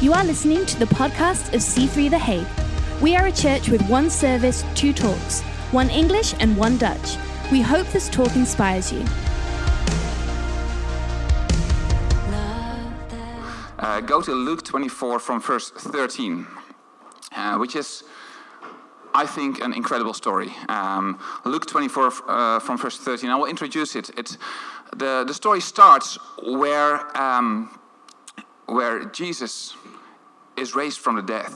You are listening to the podcast of C3 The Hague. We are a church with one service, two talks, one English and one Dutch. We hope this talk inspires you. Uh, go to Luke 24 from verse 13, uh, which is, I think, an incredible story. Um, Luke 24 uh, from verse 13. I will introduce it. it the, the story starts where, um, where Jesus is raised from the dead.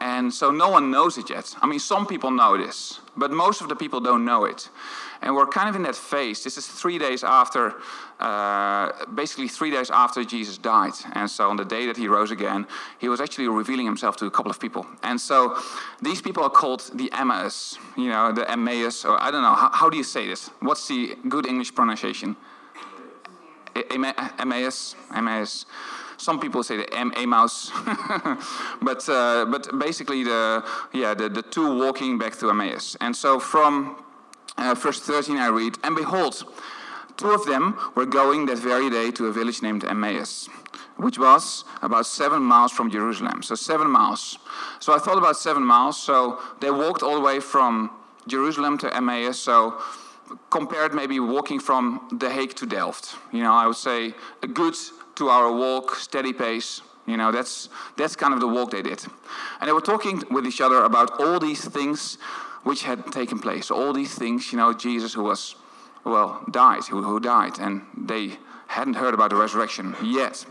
And so no one knows it yet. I mean, some people know this, but most of the people don't know it. And we're kind of in that phase. This is three days after, uh, basically three days after Jesus died. And so on the day that he rose again, he was actually revealing himself to a couple of people. And so these people are called the Emmaus, you know, the Emmaus, or I don't know, how, how do you say this? What's the good English pronunciation? Emmaus, Emmaus. Some people say the M mouse, but uh, but basically the yeah the, the two walking back to Emmaus. And so from uh, verse 13 I read, and behold, two of them were going that very day to a village named Emmaus, which was about seven miles from Jerusalem. So seven miles. So I thought about seven miles. So they walked all the way from Jerusalem to Emmaus. So compared maybe walking from The Hague to Delft. You know, I would say a good two hour walk, steady pace. You know, that's, that's kind of the walk they did. And they were talking with each other about all these things which had taken place. All these things, you know, Jesus who was, well, died, who, who died, and they hadn't heard about the resurrection yet.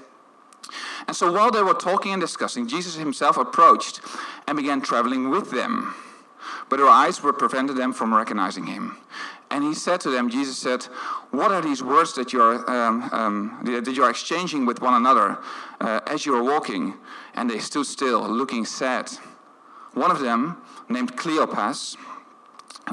And so while they were talking and discussing, Jesus himself approached and began traveling with them. But their eyes were prevented them from recognizing him. And he said to them, Jesus said, What are these words that you're, um, um, that you're exchanging with one another uh, as you are walking? And they stood still, looking sad. One of them, named Cleopas,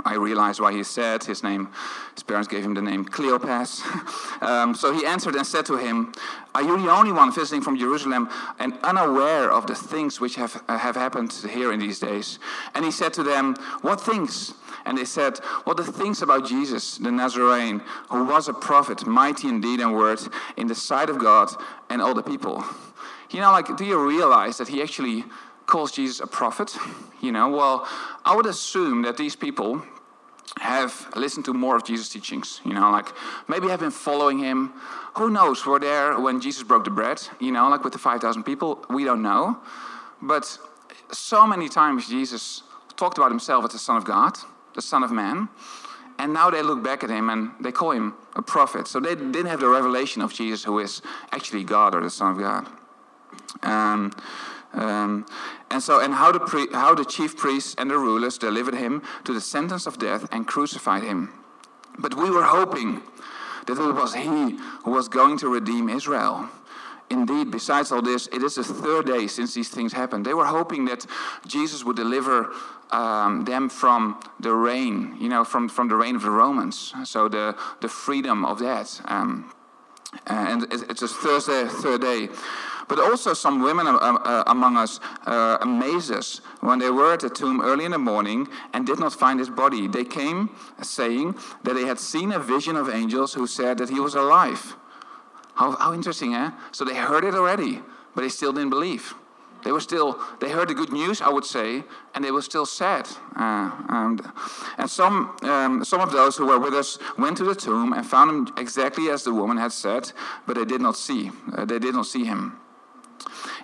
I realized why he said his name. His parents gave him the name Cleopas. um, so he answered and said to him, Are you the only one visiting from Jerusalem and unaware of the things which have, have happened here in these days? And he said to them, What things? And they said, Well, the things about Jesus, the Nazarene, who was a prophet, mighty in deed and word, in the sight of God and all the people. You know, like, do you realize that he actually calls Jesus a prophet? You know, well, I would assume that these people have listened to more of Jesus' teachings. You know, like maybe have been following him. Who knows? Were there when Jesus broke the bread? You know, like with the 5,000 people? We don't know. But so many times Jesus talked about himself as the Son of God, the Son of Man. And now they look back at him and they call him a prophet. So they didn't have the revelation of Jesus, who is actually God or the Son of God. Um, um, and so, and how the, pre- how the chief priests and the rulers delivered him to the sentence of death and crucified him. But we were hoping that it was he who was going to redeem Israel. Indeed, besides all this, it is the third day since these things happened. They were hoping that Jesus would deliver um, them from the reign, you know, from, from the reign of the Romans. So the, the freedom of that. Um, and it's a Thursday, third day. But also, some women uh, uh, among us uh, amazed us when they were at the tomb early in the morning and did not find his body. They came saying that they had seen a vision of angels who said that he was alive. How, how interesting, eh? So they heard it already, but they still didn't believe. They were still, they heard the good news, I would say, and they were still sad. Uh, and, and some, um, some of those who were with us went to the tomb and found him exactly as the woman had said, but they did not see. Uh, they did not see him.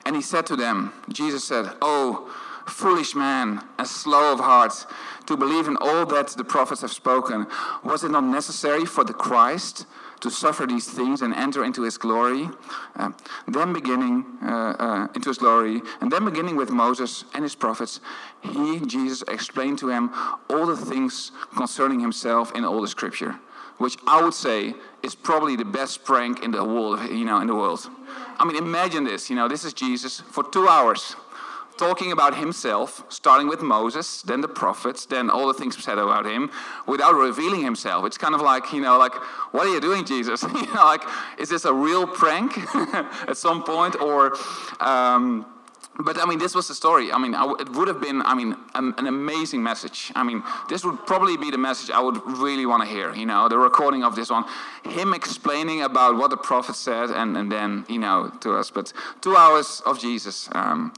And he said to them, Jesus said, Oh, foolish man and slow of heart to believe in all that the prophets have spoken. Was it not necessary for the Christ to suffer these things and enter into his glory? Uh, then beginning uh, uh, into his glory, and then beginning with Moses and his prophets, he, Jesus, explained to him all the things concerning himself in all the scripture, which I would say is probably the best prank in the world, you know, in the world. I mean, imagine this. You know, this is Jesus for two hours talking about himself, starting with Moses, then the prophets, then all the things said about him, without revealing himself. It's kind of like, you know, like, what are you doing, Jesus? you know, like, is this a real prank at some point? Or, um, but I mean, this was the story. I mean, it would have been, I mean, an, an, amazing message. I mean, this would probably be the message I would really want to hear. You know, the recording of this one, him explaining about what the prophet said, and, and then you know to us. But two hours of Jesus. Um,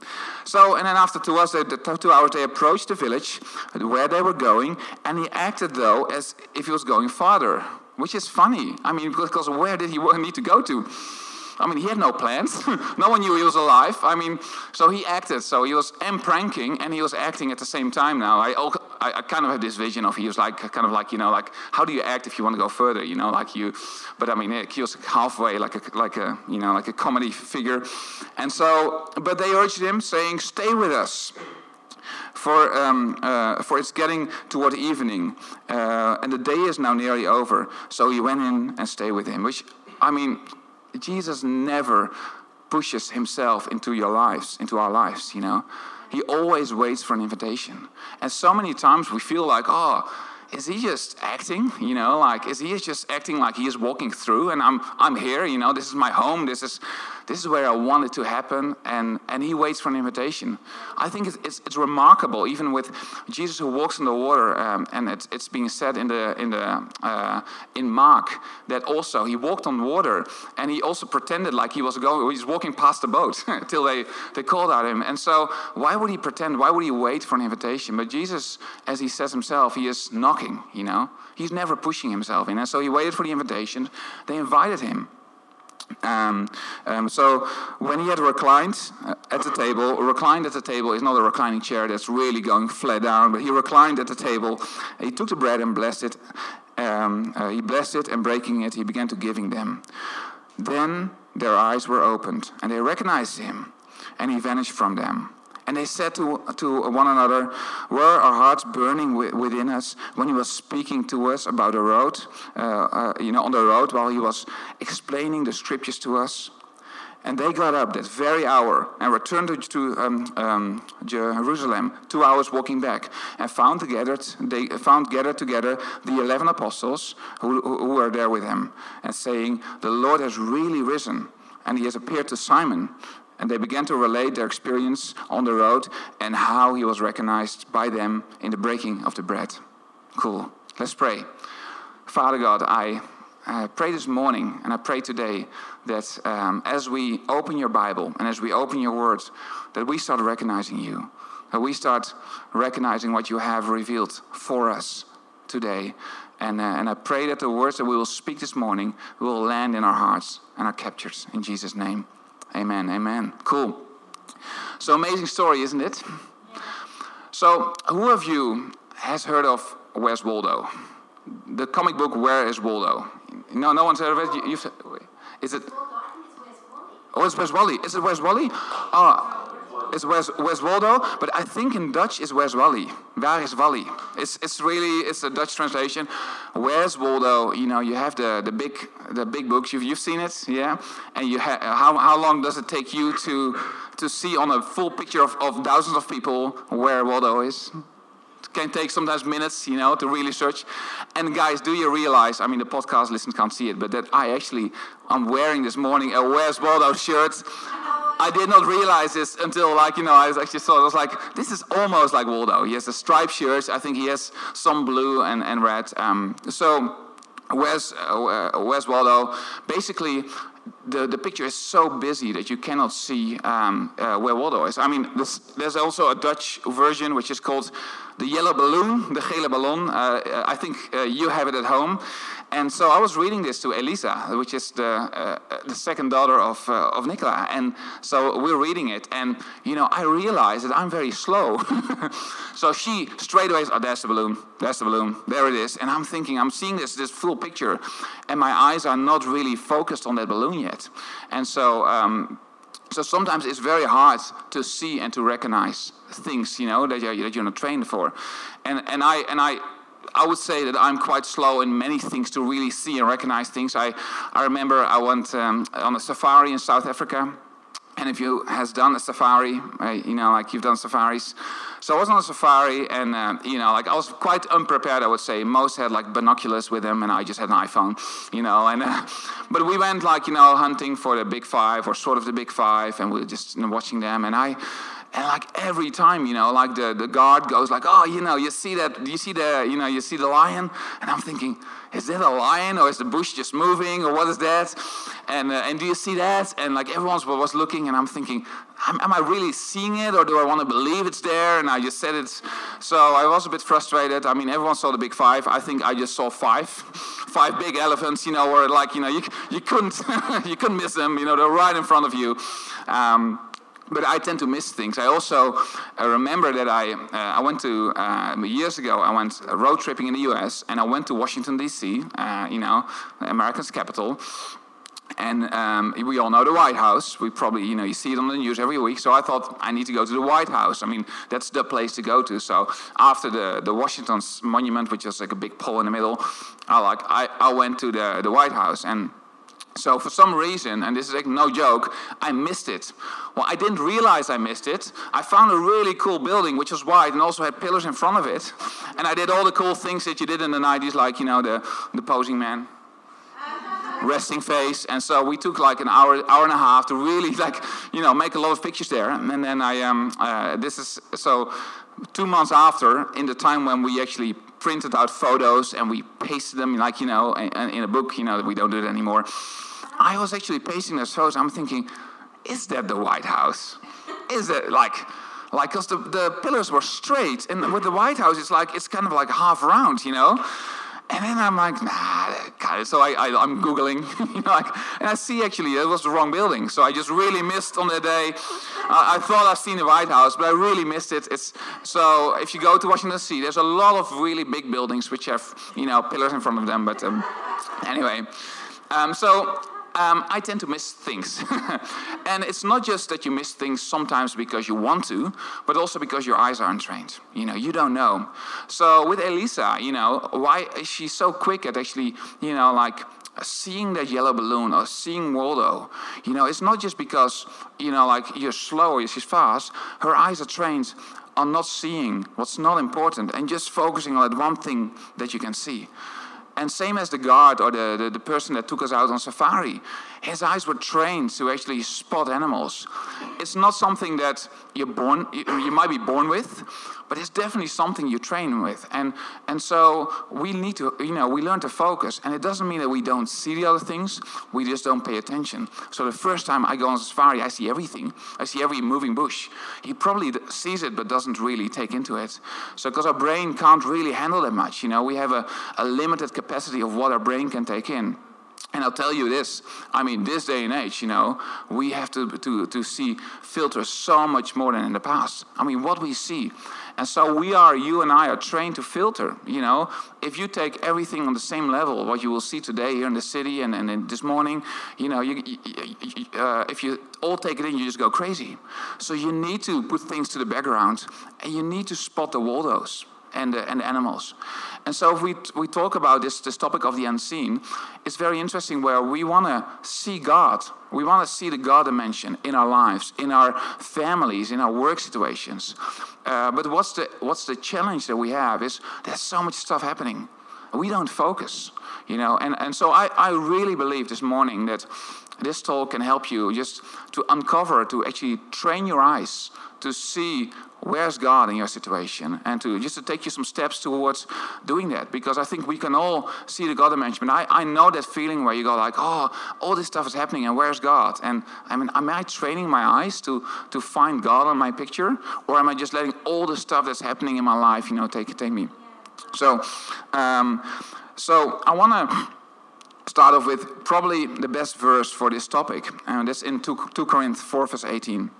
so, and then after two hours, they, the two hours, they approached the village where they were going, and he acted though as if he was going farther, which is funny. I mean, because where did he need to go to? I mean, he had no plans. no one knew he was alive. I mean, so he acted. So he was and pranking and he was acting at the same time now. I, I, I kind of had this vision of he was like, kind of like, you know, like, how do you act if you want to go further, you know, like you, but I mean, he was halfway, like a, like a, you know, like a comedy figure. And so, but they urged him saying, stay with us for, um, uh, for it's getting toward evening, uh, and the day is now nearly over. So he went in and stayed with him, which, I mean, Jesus never pushes himself into your lives, into our lives, you know. He always waits for an invitation. And so many times we feel like, oh, is he just acting? You know, like is he just acting like he is walking through and I'm I'm here, you know, this is my home, this is this is where I want it to happen, and, and he waits for an invitation. I think it's, it's, it's remarkable, even with Jesus who walks in the water, um, and it's, it's being said in, the, in, the, uh, in Mark that also he walked on water, and he also pretended like he was going, he's walking past the boat till they, they called out him. And so, why would he pretend? Why would he wait for an invitation? But Jesus, as he says himself, he is you know? He's never pushing himself in. And so he waited for the invitation. They invited him. Um, um, so when he had reclined uh, at the table, reclined at the table is not a reclining chair that's really going flat down, but he reclined at the table. He took the bread and blessed it. Um, uh, he blessed it and breaking it, he began to giving them. Then their eyes were opened and they recognized him, and he vanished from them. And they said to, to one another, Were our hearts burning within us when he was speaking to us about the road, uh, uh, you know, on the road while he was explaining the scriptures to us? And they got up that very hour and returned to um, um, Jerusalem, two hours walking back, and found gathered, they found gathered together the eleven apostles who, who were there with him, and saying, The Lord has really risen, and he has appeared to Simon. And they began to relate their experience on the road and how he was recognized by them in the breaking of the bread. Cool. Let's pray. Father God, I uh, pray this morning and I pray today that um, as we open your Bible and as we open your words, that we start recognizing you, that we start recognizing what you have revealed for us today. And, uh, and I pray that the words that we will speak this morning will land in our hearts and are captured in Jesus' name. Amen. Amen. Cool. So amazing story, isn't it? So, who of you has heard of Where's Waldo? The comic book Where is Waldo? No, no one's heard of it. You, is it? Oh, it's Where's Wally? Is it Where's Wally? Oh, it's Where's Waldo, but I think in Dutch is Where's Wally. Waar is Wally? It's, it's really it's a Dutch translation. Where's Waldo? You know, you have the, the big the big books. You've, you've seen it, yeah. And you ha- how how long does it take you to to see on a full picture of, of thousands of people where Waldo is? It can take sometimes minutes, you know, to really search. And guys, do you realize? I mean, the podcast listeners can't see it, but that I actually I'm wearing this morning a Where's Waldo shirt. I did not realize this until, like, you know, I was actually saw. I was like, this is almost like Waldo. He has a striped shirt. I think he has some blue and, and red. Um, so, where's, uh, where's Waldo? Basically, the, the picture is so busy that you cannot see um, uh, where Waldo is. I mean, this, there's also a Dutch version which is called the yellow balloon, the gele ballon. Uh, I think uh, you have it at home. And so I was reading this to Elisa, which is the, uh, the second daughter of, uh, of Nicola. And so we're reading it. And, you know, I realized that I'm very slow. so she straight away, oh, there's the balloon, there's the balloon, there it is. And I'm thinking, I'm seeing this, this full picture. And my eyes are not really focused on that balloon yet. And so, um, so sometimes it's very hard to see and to recognize things, you know, that you're, that you're not trained for. And, and I, and I, I would say that I'm quite slow in many things to really see and recognize things. I, I remember I went um, on a safari in South Africa and if you has done a safari, right, you know, like you've done safaris. So I was on a safari, and uh, you know, like I was quite unprepared. I would say most had like binoculars with them, and I just had an iPhone, you know. And uh, but we went like you know hunting for the big five or sort of the big five, and we were just you know, watching them. And I and like every time, you know, like the, the guard goes like, oh, you know, you see that, you see the, you know, you see the lion, and I'm thinking, is that a lion or is the bush just moving or what is that? And uh, and do you see that? And like everyone was looking, and I'm thinking, am, am, I really seeing it or do I want to believe it's there? And I just said it. So I was a bit frustrated. I mean, everyone saw the big five. I think I just saw five, five big elephants. You know, where like you know you you couldn't you couldn't miss them. You know, they're right in front of you. Um, but I tend to miss things. I also uh, remember that I uh, I went to uh, years ago. I went road tripping in the U.S. and I went to Washington D.C. Uh, you know, America's capital. And um, we all know the White House. We probably, you know, you see it on the news every week. So I thought I need to go to the White House. I mean, that's the place to go to. So after the the Washington Monument, which is like a big pole in the middle, I like I, I went to the the White House and so for some reason, and this is like no joke, I missed it. Well, I didn't realize I missed it. I found a really cool building which was white and also had pillars in front of it. And I did all the cool things that you did in the 90s, like, you know, the, the posing man, resting face. And so we took like an hour, hour and a half to really like, you know, make a lot of pictures there. And then I, um, uh, this is, so two months after, in the time when we actually printed out photos and we pasted them, like, you know, in, in a book, you know, we don't do it anymore. I was actually pacing those photos. I'm thinking, is that the White House? Is it like, like, because the, the pillars were straight, and with the White House, it's like it's kind of like half round, you know. And then I'm like, nah, so I, I, am Googling, you know, like, and I see actually it was the wrong building. So I just really missed on that day. I, I thought I've seen the White House, but I really missed it. It's, so if you go to Washington D.C., there's a lot of really big buildings which have, you know, pillars in front of them. But um, anyway, um, so um, I tend to miss things. and it's not just that you miss things sometimes because you want to, but also because your eyes aren't trained. You know, you don't know. So with Elisa, you know, why is she so quick at actually, you know, like seeing that yellow balloon or seeing Waldo, you know, it's not just because, you know, like you're slow or she's fast. Her eyes are trained on not seeing what's not important and just focusing on that one thing that you can see. And same as the guard or the, the, the, person that took us out on safari, his eyes were trained to actually spot animals. It's not something that you're born, you, you might be born with, but it's definitely something you train with. And, and so we need to, you know, we learn to focus. And it doesn't mean that we don't see the other things, we just don't pay attention. So the first time I go on safari, I see everything. I see every moving bush. He probably sees it, but doesn't really take into it. So because our brain can't really handle that much, you know, we have a, a limited capacity of what our brain can take in. And I'll tell you this, I mean, this day and age, you know, we have to, to, to see filters so much more than in the past. I mean, what we see. And so we are, you and I are trained to filter, you know. If you take everything on the same level, what you will see today here in the city and, and this morning, you know, you, uh, if you all take it in, you just go crazy. So you need to put things to the background and you need to spot the Waldos and the, and animals. And so if we, we talk about this, this topic of the unseen, it's very interesting where we want to see God. We want to see the God dimension in our lives, in our families, in our work situations. Uh, but what's the, what's the challenge that we have is there's so much stuff happening. We don't focus, you know. And, and so I, I really believe this morning that this talk can help you just to uncover, to actually train your eyes to see where's God in your situation and to just to take you some steps towards doing that because I think we can all see the God dimension. I, I know that feeling where you go like, oh, all this stuff is happening and where's God? And I mean, am I training my eyes to to find God on my picture or am I just letting all the stuff that's happening in my life, you know, take take me? So, um, so I want to start off with probably the best verse for this topic, and that's in 2, 2 Corinthians 4 verse 18.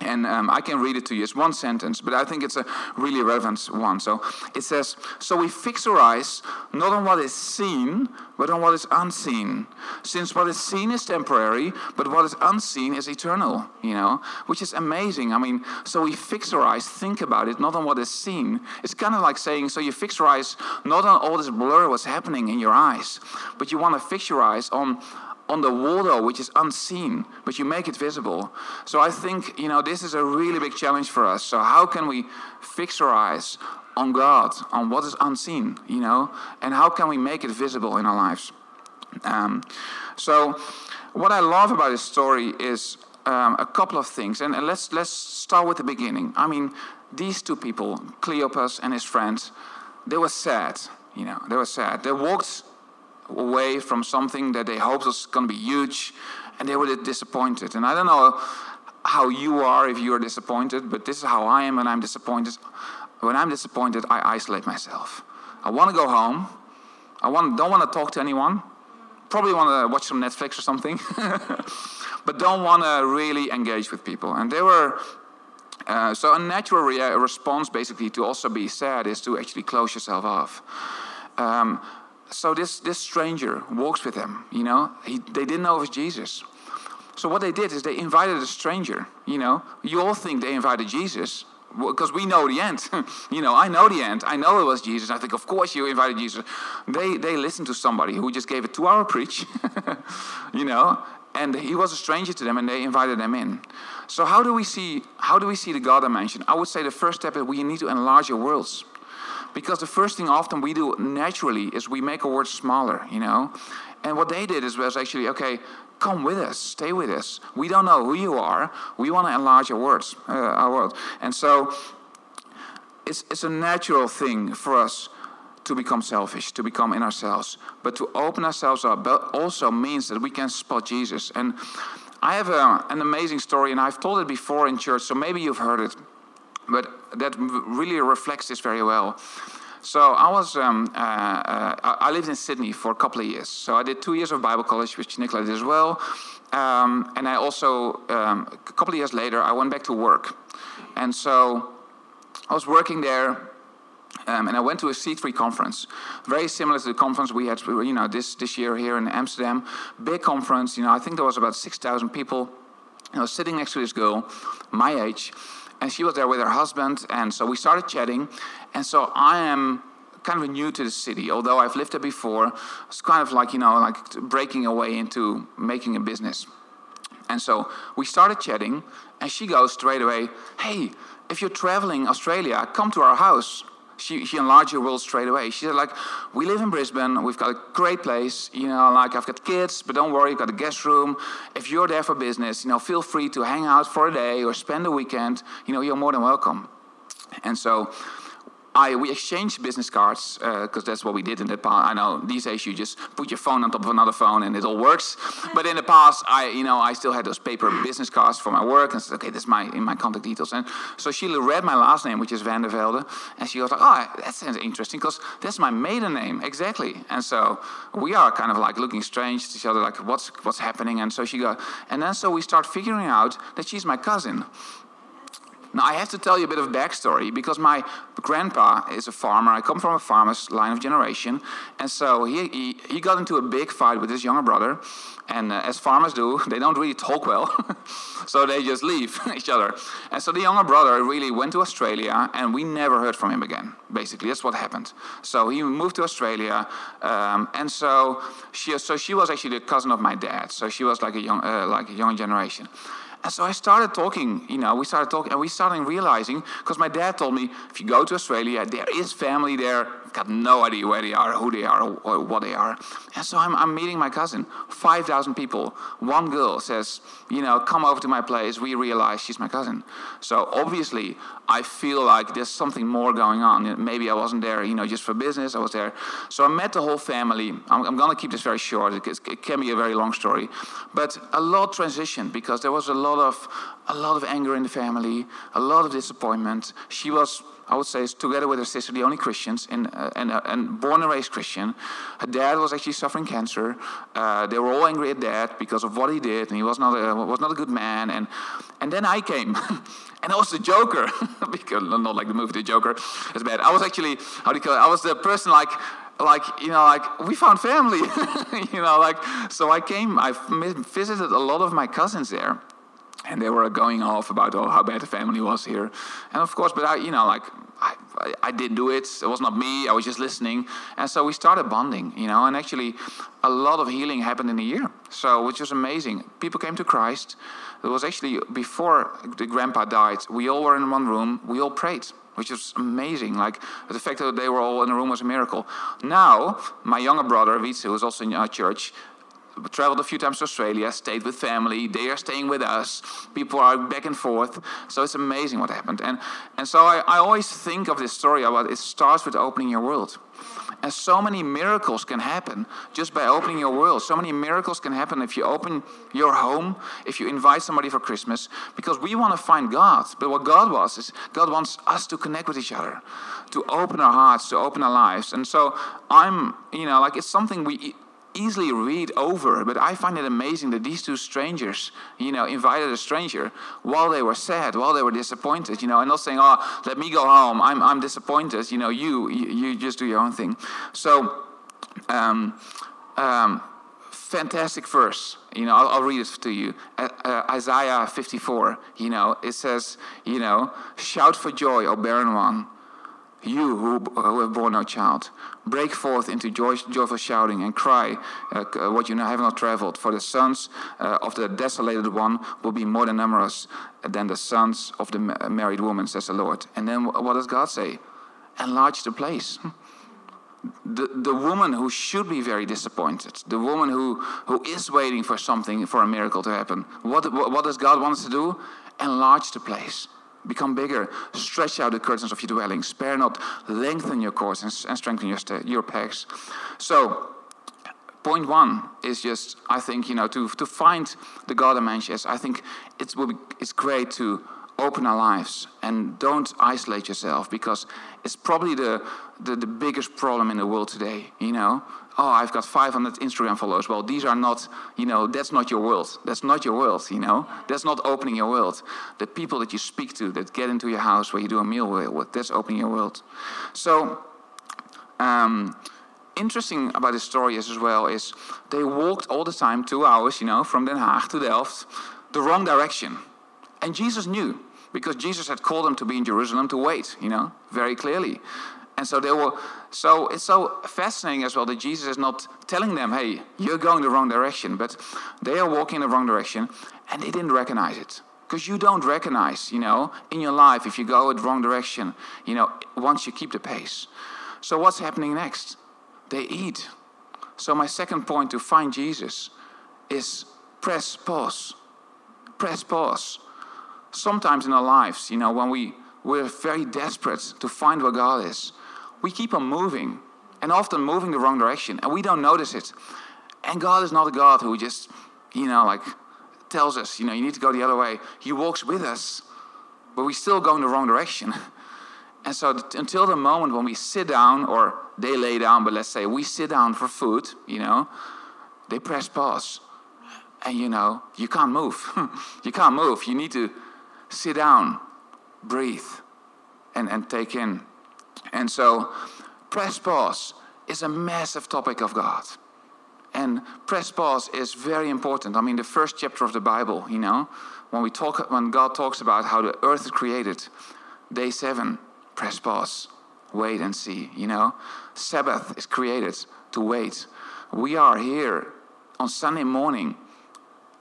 And um, I can read it to you. It's one sentence, but I think it's a really relevant one. So it says, So we fix our eyes not on what is seen, but on what is unseen. Since what is seen is temporary, but what is unseen is eternal, you know, which is amazing. I mean, so we fix our eyes, think about it, not on what is seen. It's kind of like saying, So you fix your eyes not on all this blur what's happening in your eyes, but you want to fix your eyes on on the water, which is unseen, but you make it visible. So I think, you know, this is a really big challenge for us. So how can we fix our eyes on God, on what is unseen, you know, and how can we make it visible in our lives? Um, so what I love about this story is um, a couple of things, and, and let's let's start with the beginning. I mean, these two people, Cleopas and his friends, they were sad. You know, they were sad. They walked away from something that they hoped was going to be huge, and they were disappointed. And I don't know how you are if you are disappointed, but this is how I am when I'm disappointed. When I'm disappointed, I isolate myself. I want to go home. I want, don't want to talk to anyone. Probably want to watch some Netflix or something, but don't want to really engage with people. And they were uh, so a natural response, basically, to also be sad is to actually close yourself off. Um, so this this stranger walks with them. You know, he, they didn't know it was Jesus. So what they did is they invited a stranger. You know, you all think they invited Jesus because we know the end. you know, I know the end. I know it was Jesus. I think, of course, you invited Jesus. They they listened to somebody who just gave a two-hour preach. you know, and he was a stranger to them, and they invited them in. So how do we see how do we see the God dimension? I would say the first step is we need to enlarge our worlds. Because the first thing often we do naturally is we make our words smaller, you know. And what they did is was actually okay. Come with us, stay with us. We don't know who you are. We want to enlarge our words, uh, our world, and so it's it's a natural thing for us to become selfish, to become in ourselves. But to open ourselves up also means that we can spot Jesus. And I have a, an amazing story, and I've told it before in church, so maybe you've heard it, but that really reflects this very well. So I was, um, uh, uh, I lived in Sydney for a couple of years. So I did two years of Bible college, which Nicola did as well. Um, and I also, um, a couple of years later, I went back to work. And so I was working there um, and I went to a C3 conference, very similar to the conference we had, you know, this, this year here in Amsterdam. Big conference, you know, I think there was about 6,000 people. I was sitting next to this girl, my age, and she was there with her husband. And so we started chatting. And so I am kind of new to the city, although I've lived there before. It's kind of like, you know, like breaking away into making a business. And so we started chatting, and she goes straight away, Hey, if you're traveling Australia, come to our house she, she enlarged her world straight away. She said, like, we live in Brisbane, we've got a great place, you know, like, I've got kids, but don't worry, I've got a guest room. If you're there for business, you know, feel free to hang out for a day or spend a weekend, you know, you're more than welcome. And so I, we exchanged business cards because uh, that's what we did in the past. I know these days you just put your phone on top of another phone and it all works. But in the past, I you know I still had those paper business cards for my work and said, okay, this is my in my contact details. And so she read my last name, which is Van der Velde, and she was like, oh, that sounds interesting because that's my maiden name exactly. And so we are kind of like looking strange to each other, like what's what's happening. And so she got, and then so we start figuring out that she's my cousin. Now, I have to tell you a bit of backstory because my grandpa is a farmer. I come from a farmer's line of generation. And so he, he, he got into a big fight with his younger brother. And uh, as farmers do, they don't really talk well. so they just leave each other. And so the younger brother really went to Australia, and we never heard from him again. Basically, that's what happened. So he moved to Australia. Um, and so she, so she was actually the cousin of my dad. So she was like a young, uh, like a young generation. And so I started talking, you know, we started talking, and we started realizing, because my dad told me, if you go to Australia, there is family there. Got no idea where they are, who they are, or what they are. And so I'm, I'm meeting my cousin, 5,000 people. One girl says, you know, come over to my place. We realize she's my cousin. So obviously, I feel like there's something more going on. Maybe I wasn't there, you know, just for business. I was there. So I met the whole family. I'm, I'm going to keep this very short. It, it can be a very long story. But a lot transitioned because there was a lot of a lot of anger in the family, a lot of disappointment. She was I would say, together with her sister, the only Christians, and, uh, and, uh, and born and raised Christian. Her dad was actually suffering cancer. Uh, they were all angry at dad because of what he did, and he was not a, was not a good man. And, and then I came, and I was the Joker, because not like the movie The Joker, it's bad. I was actually, how do you call it? I was the person like, like you know like we found family you know like so i came i visited a lot of my cousins there and they were going off about oh, how bad the family was here. And of course, but I, you know, like I, I didn't do it. It was not me. I was just listening. And so we started bonding, you know, and actually a lot of healing happened in a year. So, which was amazing. People came to Christ. It was actually before the grandpa died. We all were in one room. We all prayed which is amazing. Like the fact that they were all in a room was a miracle. Now, my younger brother, Wietse, who is also in our church, traveled a few times to Australia, stayed with family. They are staying with us. People are back and forth. So it's amazing what happened. And, and so I, I always think of this story about it starts with opening your world. And so many miracles can happen just by opening your world. So many miracles can happen if you open your home, if you invite somebody for Christmas, because we want to find God. But what God wants is God wants us to connect with each other, to open our hearts, to open our lives. And so I'm, you know, like it's something we easily read over, but I find it amazing that these two strangers, you know, invited a stranger while they were sad, while they were disappointed, you know, and not saying, "Oh, let me go home. I'm I'm disappointed." You know, you you, just do your own thing. So, um, um, fantastic verse. You know, I'll, I'll read it to you. Uh, Isaiah 54. You know, it says, you know, shout for joy, O barren one you who, who have borne no child, break forth into joy, joyful shouting and cry uh, uh, what you have not traveled. For the sons uh, of the desolated one will be more than numerous than the sons of the married woman, says the Lord. And then what does God say? Enlarge the place. The, the woman who should be very disappointed, the woman who, who is waiting for something, for a miracle to happen, what, what does God want us to do? Enlarge the place Become bigger. Stretch out the curtains of your dwelling. Spare not. Lengthen your cords and, and strengthen your, your pegs. So, point one is just, I think, you know, to, to find the God dimension is, I think it will be, it's great to open our lives and don't isolate yourself because it's probably the, the, the biggest problem in the world today, you know oh, I've got 500 Instagram followers. Well, these are not, you know, that's not your world. That's not your world, you know. That's not opening your world. The people that you speak to, that get into your house where you do a meal with, that's opening your world. So, um, interesting about this story is as well is they walked all the time, two hours, you know, from Den Haag to Delft, the wrong direction. And Jesus knew because Jesus had called them to be in Jerusalem to wait, you know, very clearly. And so they were so it's so fascinating as well that Jesus is not telling them, hey, you're going the wrong direction, but they are walking in the wrong direction and they didn't recognize it. Because you don't recognize, you know, in your life if you go the wrong direction, you know, once you keep the pace. So what's happening next? They eat. So my second point to find Jesus is press pause. Press pause. Sometimes in our lives, you know, when we we're very desperate to find where God is we keep on moving and often moving the wrong direction and we don't notice it. And God is not a God who just, you know, like tells us, you know, you need to go the other way. He walks with us, but we still go in the wrong direction. And so until the moment when we sit down, or they lay down, but let's say we sit down for food, you know, they press pause. And you know, you can't move. you can't move. You need to sit down, breathe, and, and take in and so, press pause is a massive topic of God. And press pause is very important. I mean, the first chapter of the Bible, you know, when we talk, when God talks about how the earth is created, day seven, press pause, wait and see. You know, Sabbath is created to wait. We are here on Sunday morning.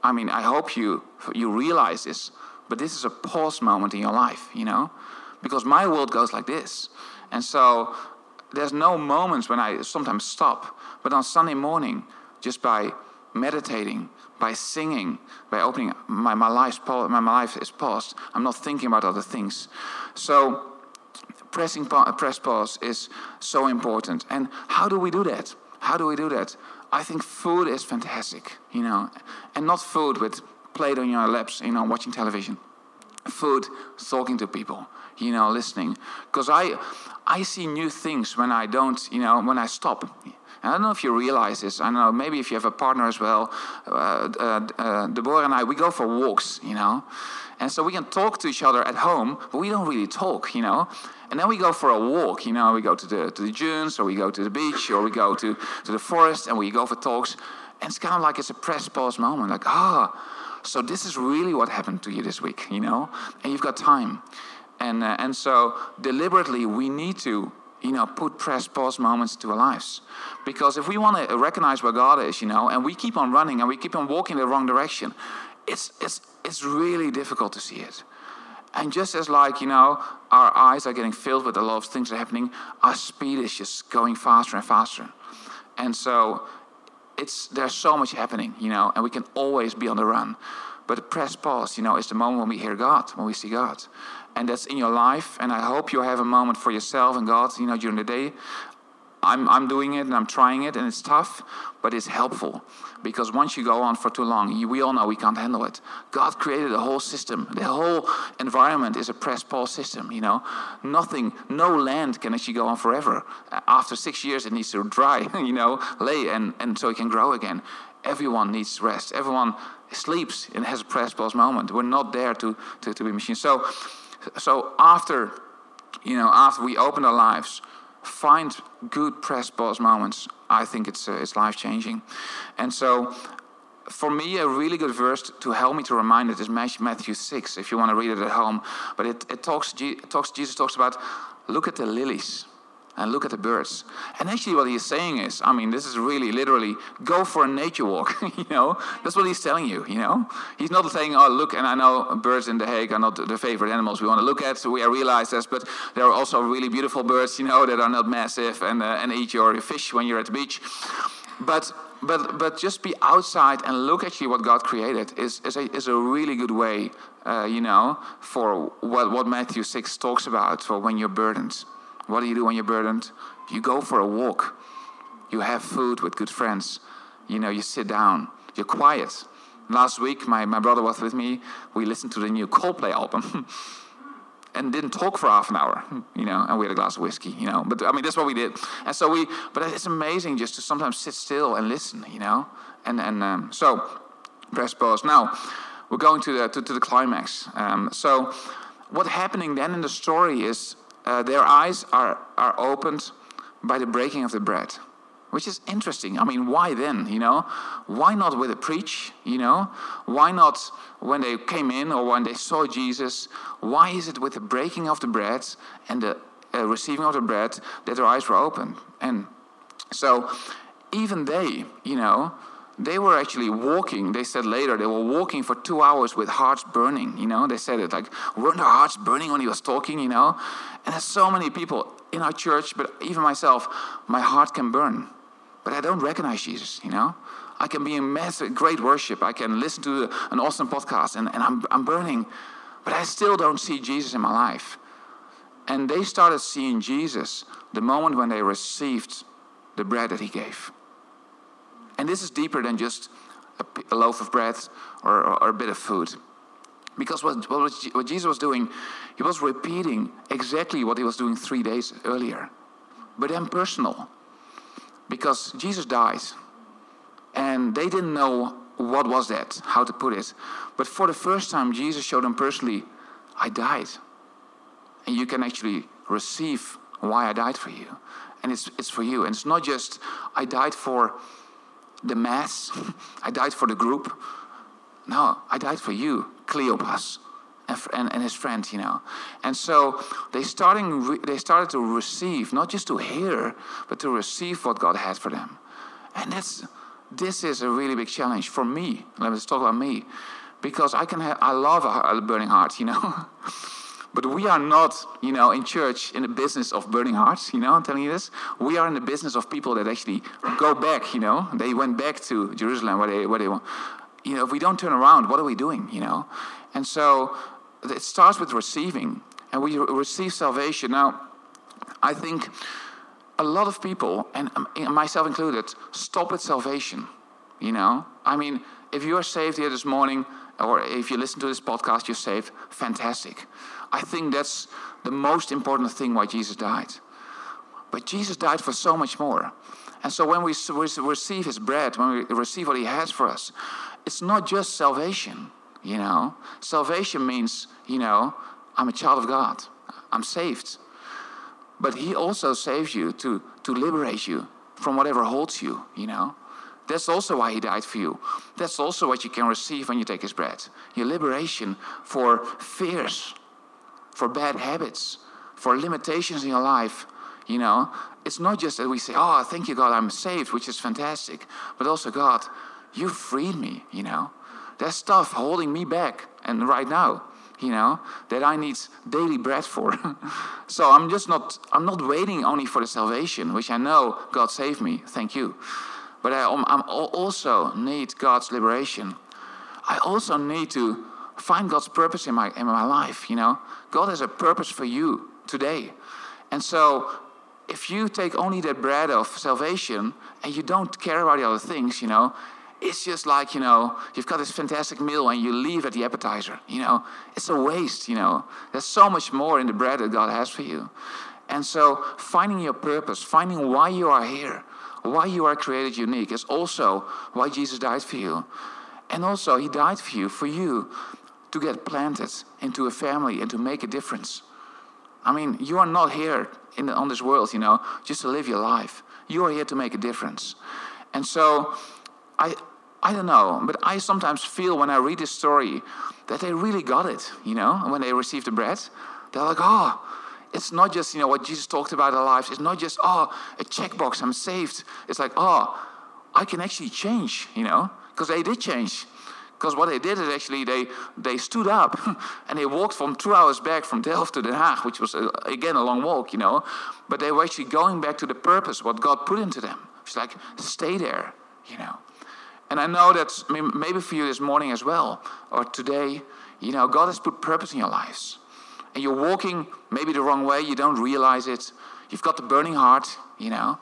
I mean, I hope you you realize this, but this is a pause moment in your life. You know, because my world goes like this. And so there's no moments when I sometimes stop. But on Sunday morning, just by meditating, by singing, by opening my, my, life's, my, my life is paused. I'm not thinking about other things. So pressing press pause is so important. And how do we do that? How do we do that? I think food is fantastic, you know, and not food with plate on your laps, you know, watching television. Food, talking to people, you know, listening. Because I, I see new things when I don't, you know, when I stop. I don't know if you realize this. I don't know, maybe if you have a partner as well. Uh, uh, uh, Deborah and I, we go for walks, you know. And so we can talk to each other at home, but we don't really talk, you know. And then we go for a walk, you know. We go to the, to the dunes, or we go to the beach, or we go to, to the forest, and we go for talks. And it's kind of like it's a press pause moment, like, ah, oh, so this is really what happened to you this week, you know. And you've got time. And, uh, and so deliberately we need to you know, put press pause moments to our lives. Because if we want to recognize where God is, you know, and we keep on running and we keep on walking the wrong direction, it's, it's, it's really difficult to see it. And just as like, you know, our eyes are getting filled with a lot of things that are happening, our speed is just going faster and faster. And so it's there's so much happening, you know, and we can always be on the run. But the press pause, you know, is the moment when we hear God, when we see God. And that's in your life. And I hope you have a moment for yourself and God, you know, during the day. I'm, I'm doing it and I'm trying it, and it's tough, but it's helpful. Because once you go on for too long, you, we all know we can't handle it. God created a whole system. The whole environment is a press pause system, you know. Nothing, no land can actually go on forever. After six years, it needs to dry, you know, lay, and, and so it can grow again. Everyone needs rest. Everyone sleeps and has a press pause moment. We're not there to, to, to be machines. So, so after, you know, after we open our lives, find good press pause moments. I think it's, uh, it's life changing. And so, for me, a really good verse to help me to remind it is Matthew 6, if you want to read it at home. But it, it, talks, it talks, Jesus talks about look at the lilies and look at the birds. And actually, what he's saying is, I mean, this is really literally go for a nature walk. you know, that's what he's telling you. You know, he's not saying, oh, look, and I know birds in the Hague are not the favorite animals we want to look at. So we realize this, but there are also really beautiful birds, you know, that are not massive and uh, and eat your fish when you're at the beach. But but but just be outside and look at what God created is is a, is a really good way, uh, you know, for what what Matthew six talks about for when you're burdened. What do you do when you're burdened? You go for a walk. You have food with good friends. You know, you sit down. You're quiet. Last week, my, my brother was with me. We listened to the new Coldplay album. and didn't talk for half an hour, you know, and we had a glass of whiskey, you know. But I mean, that's what we did. And so we, but it's amazing just to sometimes sit still and listen, you know. And and um, so, press pause. Now, we're going to the to, to the climax. Um, so, what's happening then in the story is uh, their eyes are, are opened by the breaking of the bread which is interesting. I mean, why then? You know, why not with a preach? You know, why not when they came in or when they saw Jesus? Why is it with the breaking of the bread and the uh, receiving of the bread that their eyes were open? And so, even they, you know, they were actually walking. They said later they were walking for two hours with hearts burning. You know, they said it like, weren't our hearts burning when he was talking? You know, and there's so many people in our church, but even myself, my heart can burn, but I don't recognize Jesus. You know, I can be in massive, great worship. I can listen to an awesome podcast, and, and I'm, I'm burning, but I still don't see Jesus in my life. And they started seeing Jesus the moment when they received the bread that he gave. And this is deeper than just a, a loaf of bread or, or, a bit of food. Because what, what, what Jesus was doing, he was repeating exactly what he was doing three days earlier, but then personal. Because Jesus died, and they didn't know what was that, how to put it. But for the first time, Jesus showed them personally, I died. And you can actually receive why I died for you. And it's, it's for you. And it's not just, I died for the mass. I died for the group. No, I died for you, Cleopas, and, and, and his friend, you know. And so they, starting, they started to receive, not just to hear, but to receive what God had for them. And that's, this is a really big challenge for me. Let's talk about me. Because I can have, I love a burning heart, you know. But we are not, you know, in church in the business of burning hearts, you know, I'm telling you this. We are in the business of people that actually go back, you know. They went back to Jerusalem where they, where they want. You know, if we don't turn around, what are we doing, you know? And so it starts with receiving, and we receive salvation. Now, I think a lot of people, and um, myself included, stop at salvation, you know. I mean, if you are saved here this morning, or if you listen to this podcast, you're saved, fantastic. I think that's the most important thing why Jesus died. But Jesus died for so much more. And so when we receive his bread, when we receive what he has for us, it's not just salvation, you know. Salvation means, you know, I'm a child of God. I'm saved. But he also saves you to, to liberate you from whatever holds you, you know. That's also why he died for you. That's also what you can receive when you take his bread. Your liberation for fears for bad habits, for limitations in your life. You know, it's not just that we say, Oh, thank you, God, I'm saved, which is fantastic, but also, God, you freed me, you know. There's stuff holding me back, and right now, you know, that I need daily bread for. so I'm just not, I'm not waiting only for the salvation, which I know God saved me, thank you. But I um, I'm also need God's liberation. I also need to find God's purpose in my, in my life, you know. God has a purpose for you today. And so if you take only that bread of salvation and you don't care about the other things, you know, it's just like, you know, you've got this fantastic meal and you leave at the appetizer, you know, it's a waste, you know. There's so much more in the bread that God has for you. And so finding your purpose, finding why you are here, why you are created unique is also why Jesus died for you. And also, He died for you, for you to get planted into a family and to make a difference. I mean, you are not here in, on this world, you know, just to live your life. You are here to make a difference. And so, I, I don't know, but I sometimes feel when I read this story that they really got it, you know, when they received the bread. They're like, oh, it's not just, you know, what Jesus talked about our lives. It's not just, oh, a checkbox, I'm saved. It's like, oh, I can actually change, you know, because they did change. Because what they did is actually they, they stood up and they walked from two hours back from Delft to Den Haag, which was, a, uh, again, a long walk, you know. But they were actually going back to the purpose, what God put into them. It's like, stay there, you know. And I know that maybe for you this morning as well, or today, you know, God has put purpose in your lives. And you're walking maybe the wrong way, you don't realize it. You've got the burning heart, you know.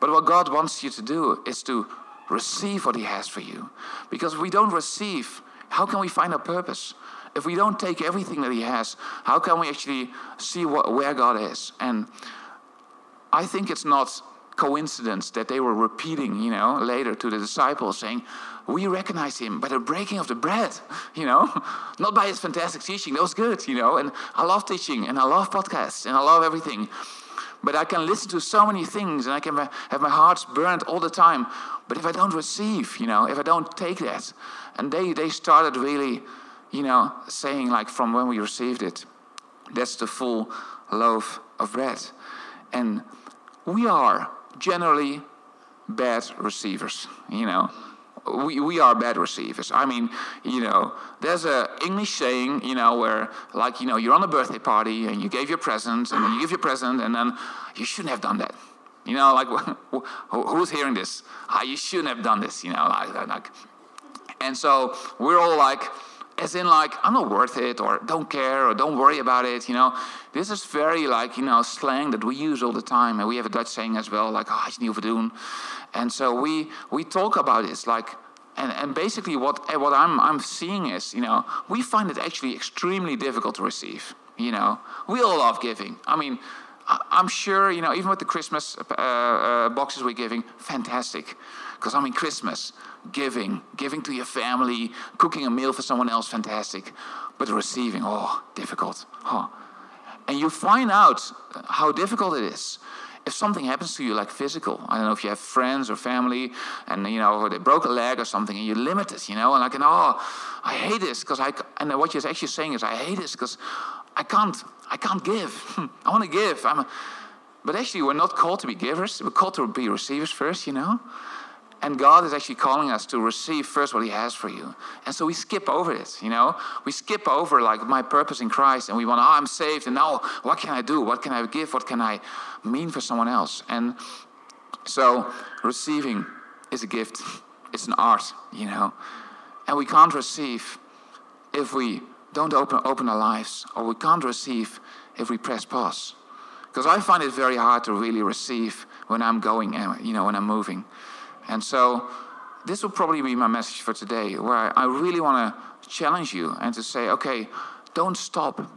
But what God wants you to do is to receive what He has for you. Because if we don't receive, how can we find our purpose? If we don't take everything that He has, how can we actually see what, where God is? And I think it's not coincidence that they were repeating, you know, later to the disciples saying, We recognize him by the breaking of the bread, you know, not by his fantastic teaching. That was good, you know, and I love teaching and I love podcasts and I love everything. But I can listen to so many things and I can have my heart burned all the time. But if I don't receive, you know, if I don't take that, and they, they started really, you know, saying like from when we received it, that's the full loaf of bread. And we are generally bad receivers, you know we, we are bad receivers. I mean, you know, there's a English saying, you know, where like, you know, you're on a birthday party and you gave your present and then you give your present and then you shouldn't have done that. You know, like who's hearing this? Ah, you shouldn't have done this. You know, like, like, and so we're all like, as in like, I'm not worth it, or don't care, or don't worry about it. You know, this is very like you know slang that we use all the time, and we have a Dutch saying as well, like, "Ah, oh, is niet doen." And so we we talk about this like and, and basically what what I'm I'm seeing is, you know, we find it actually extremely difficult to receive. You know, we all love giving. I mean, I'm sure, you know, even with the Christmas uh, uh, boxes we're giving, fantastic. Because I mean, Christmas, giving, giving to your family, cooking a meal for someone else, fantastic. But receiving, oh, difficult. Oh. And you find out how difficult it is if something happens to you, like physical, I don't know if you have friends or family, and you know they broke a leg or something, and you limit it, you know, and like, oh, I hate this because I. And what you're actually saying is, I hate this because I can't, I can't give. I want to give. I'm, a, but actually, we're not called to be givers. We're called to be receivers first, you know. And God is actually calling us to receive first what He has for you. And so we skip over it, you know? We skip over like my purpose in Christ and we want, oh, I'm saved. And now, what can I do? What can I give? What can I mean for someone else? And so receiving is a gift, it's an art, you know? And we can't receive if we don't open, open our lives, or we can't receive if we press pause. Because I find it very hard to really receive when I'm going, uh, you know, when I'm moving. And so this will probably be my message for today, where I really want to challenge you and to say, okay, don't stop.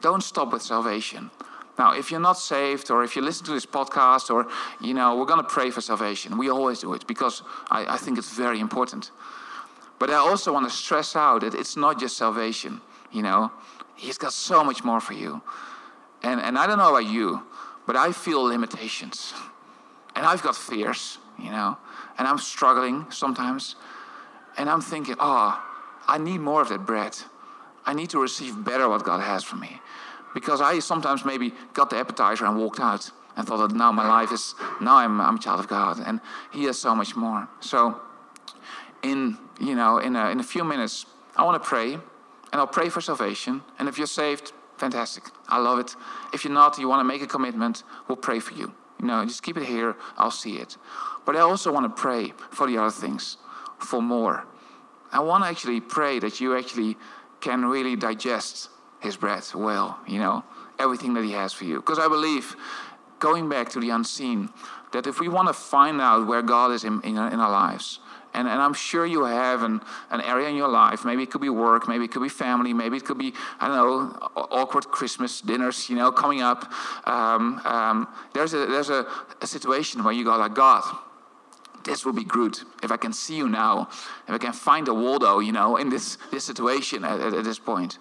Don't stop with salvation. Now, if you're not saved, or if you listen to this podcast, or, you know, we're going to pray for salvation. We always do it because I, I think it's very important. But I also want to stress out that it's not just salvation, you know, He's got so much more for you. And, and I don't know about you, but I feel limitations. And I've got fears, you know and I'm struggling sometimes, and I'm thinking, oh, I need more of that bread. I need to receive better what God has for me. because I sometimes maybe got the appetizer and walked out and thought that now my life is now I'm I'm a child of God and He has so much more. So in you know in a, in a few minutes I want to pray and I'll pray for salvation. And if you're saved, fantastic. I love it. If you're not, you want to make a commitment, we'll pray for you. You know, just keep it here. I'll see it. But I also want to pray for the other things, for more. I want to actually pray that you actually can really digest His bread well. You know, everything that He has for you. Because I believe, going back to the unseen, that if we want to find out where God is in, in, in our lives, and, and I'm sure you have an, an area in your life. Maybe it could be work, maybe it could be family, maybe it could be, I don't know, awkward Christmas dinners, you know, coming up. Um, um, there's a, there's a, a situation where you go like, God, this will be good if I can see you now, if I can find a Waldo, you know, in this, this situation at, at, at this point.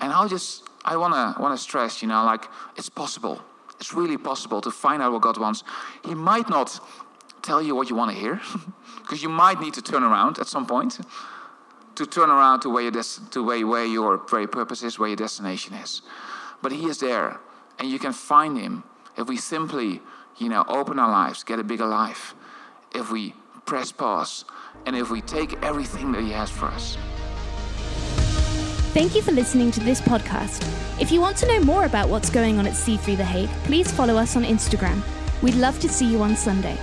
And I'll just, I want to stress, you know, like it's possible. It's really possible to find out what God wants. He might not tell you what you want to hear. because you might need to turn around at some point to turn around to where your, to where, where your very purpose is, where your destination is. But He is there, and you can find Him if we simply, you know, open our lives, get a bigger life, if we press pause, and if we take everything that He has for us. Thank you for listening to this podcast. If you want to know more about what's going on at C3 The Hague, please follow us on Instagram. We'd love to see you on Sunday.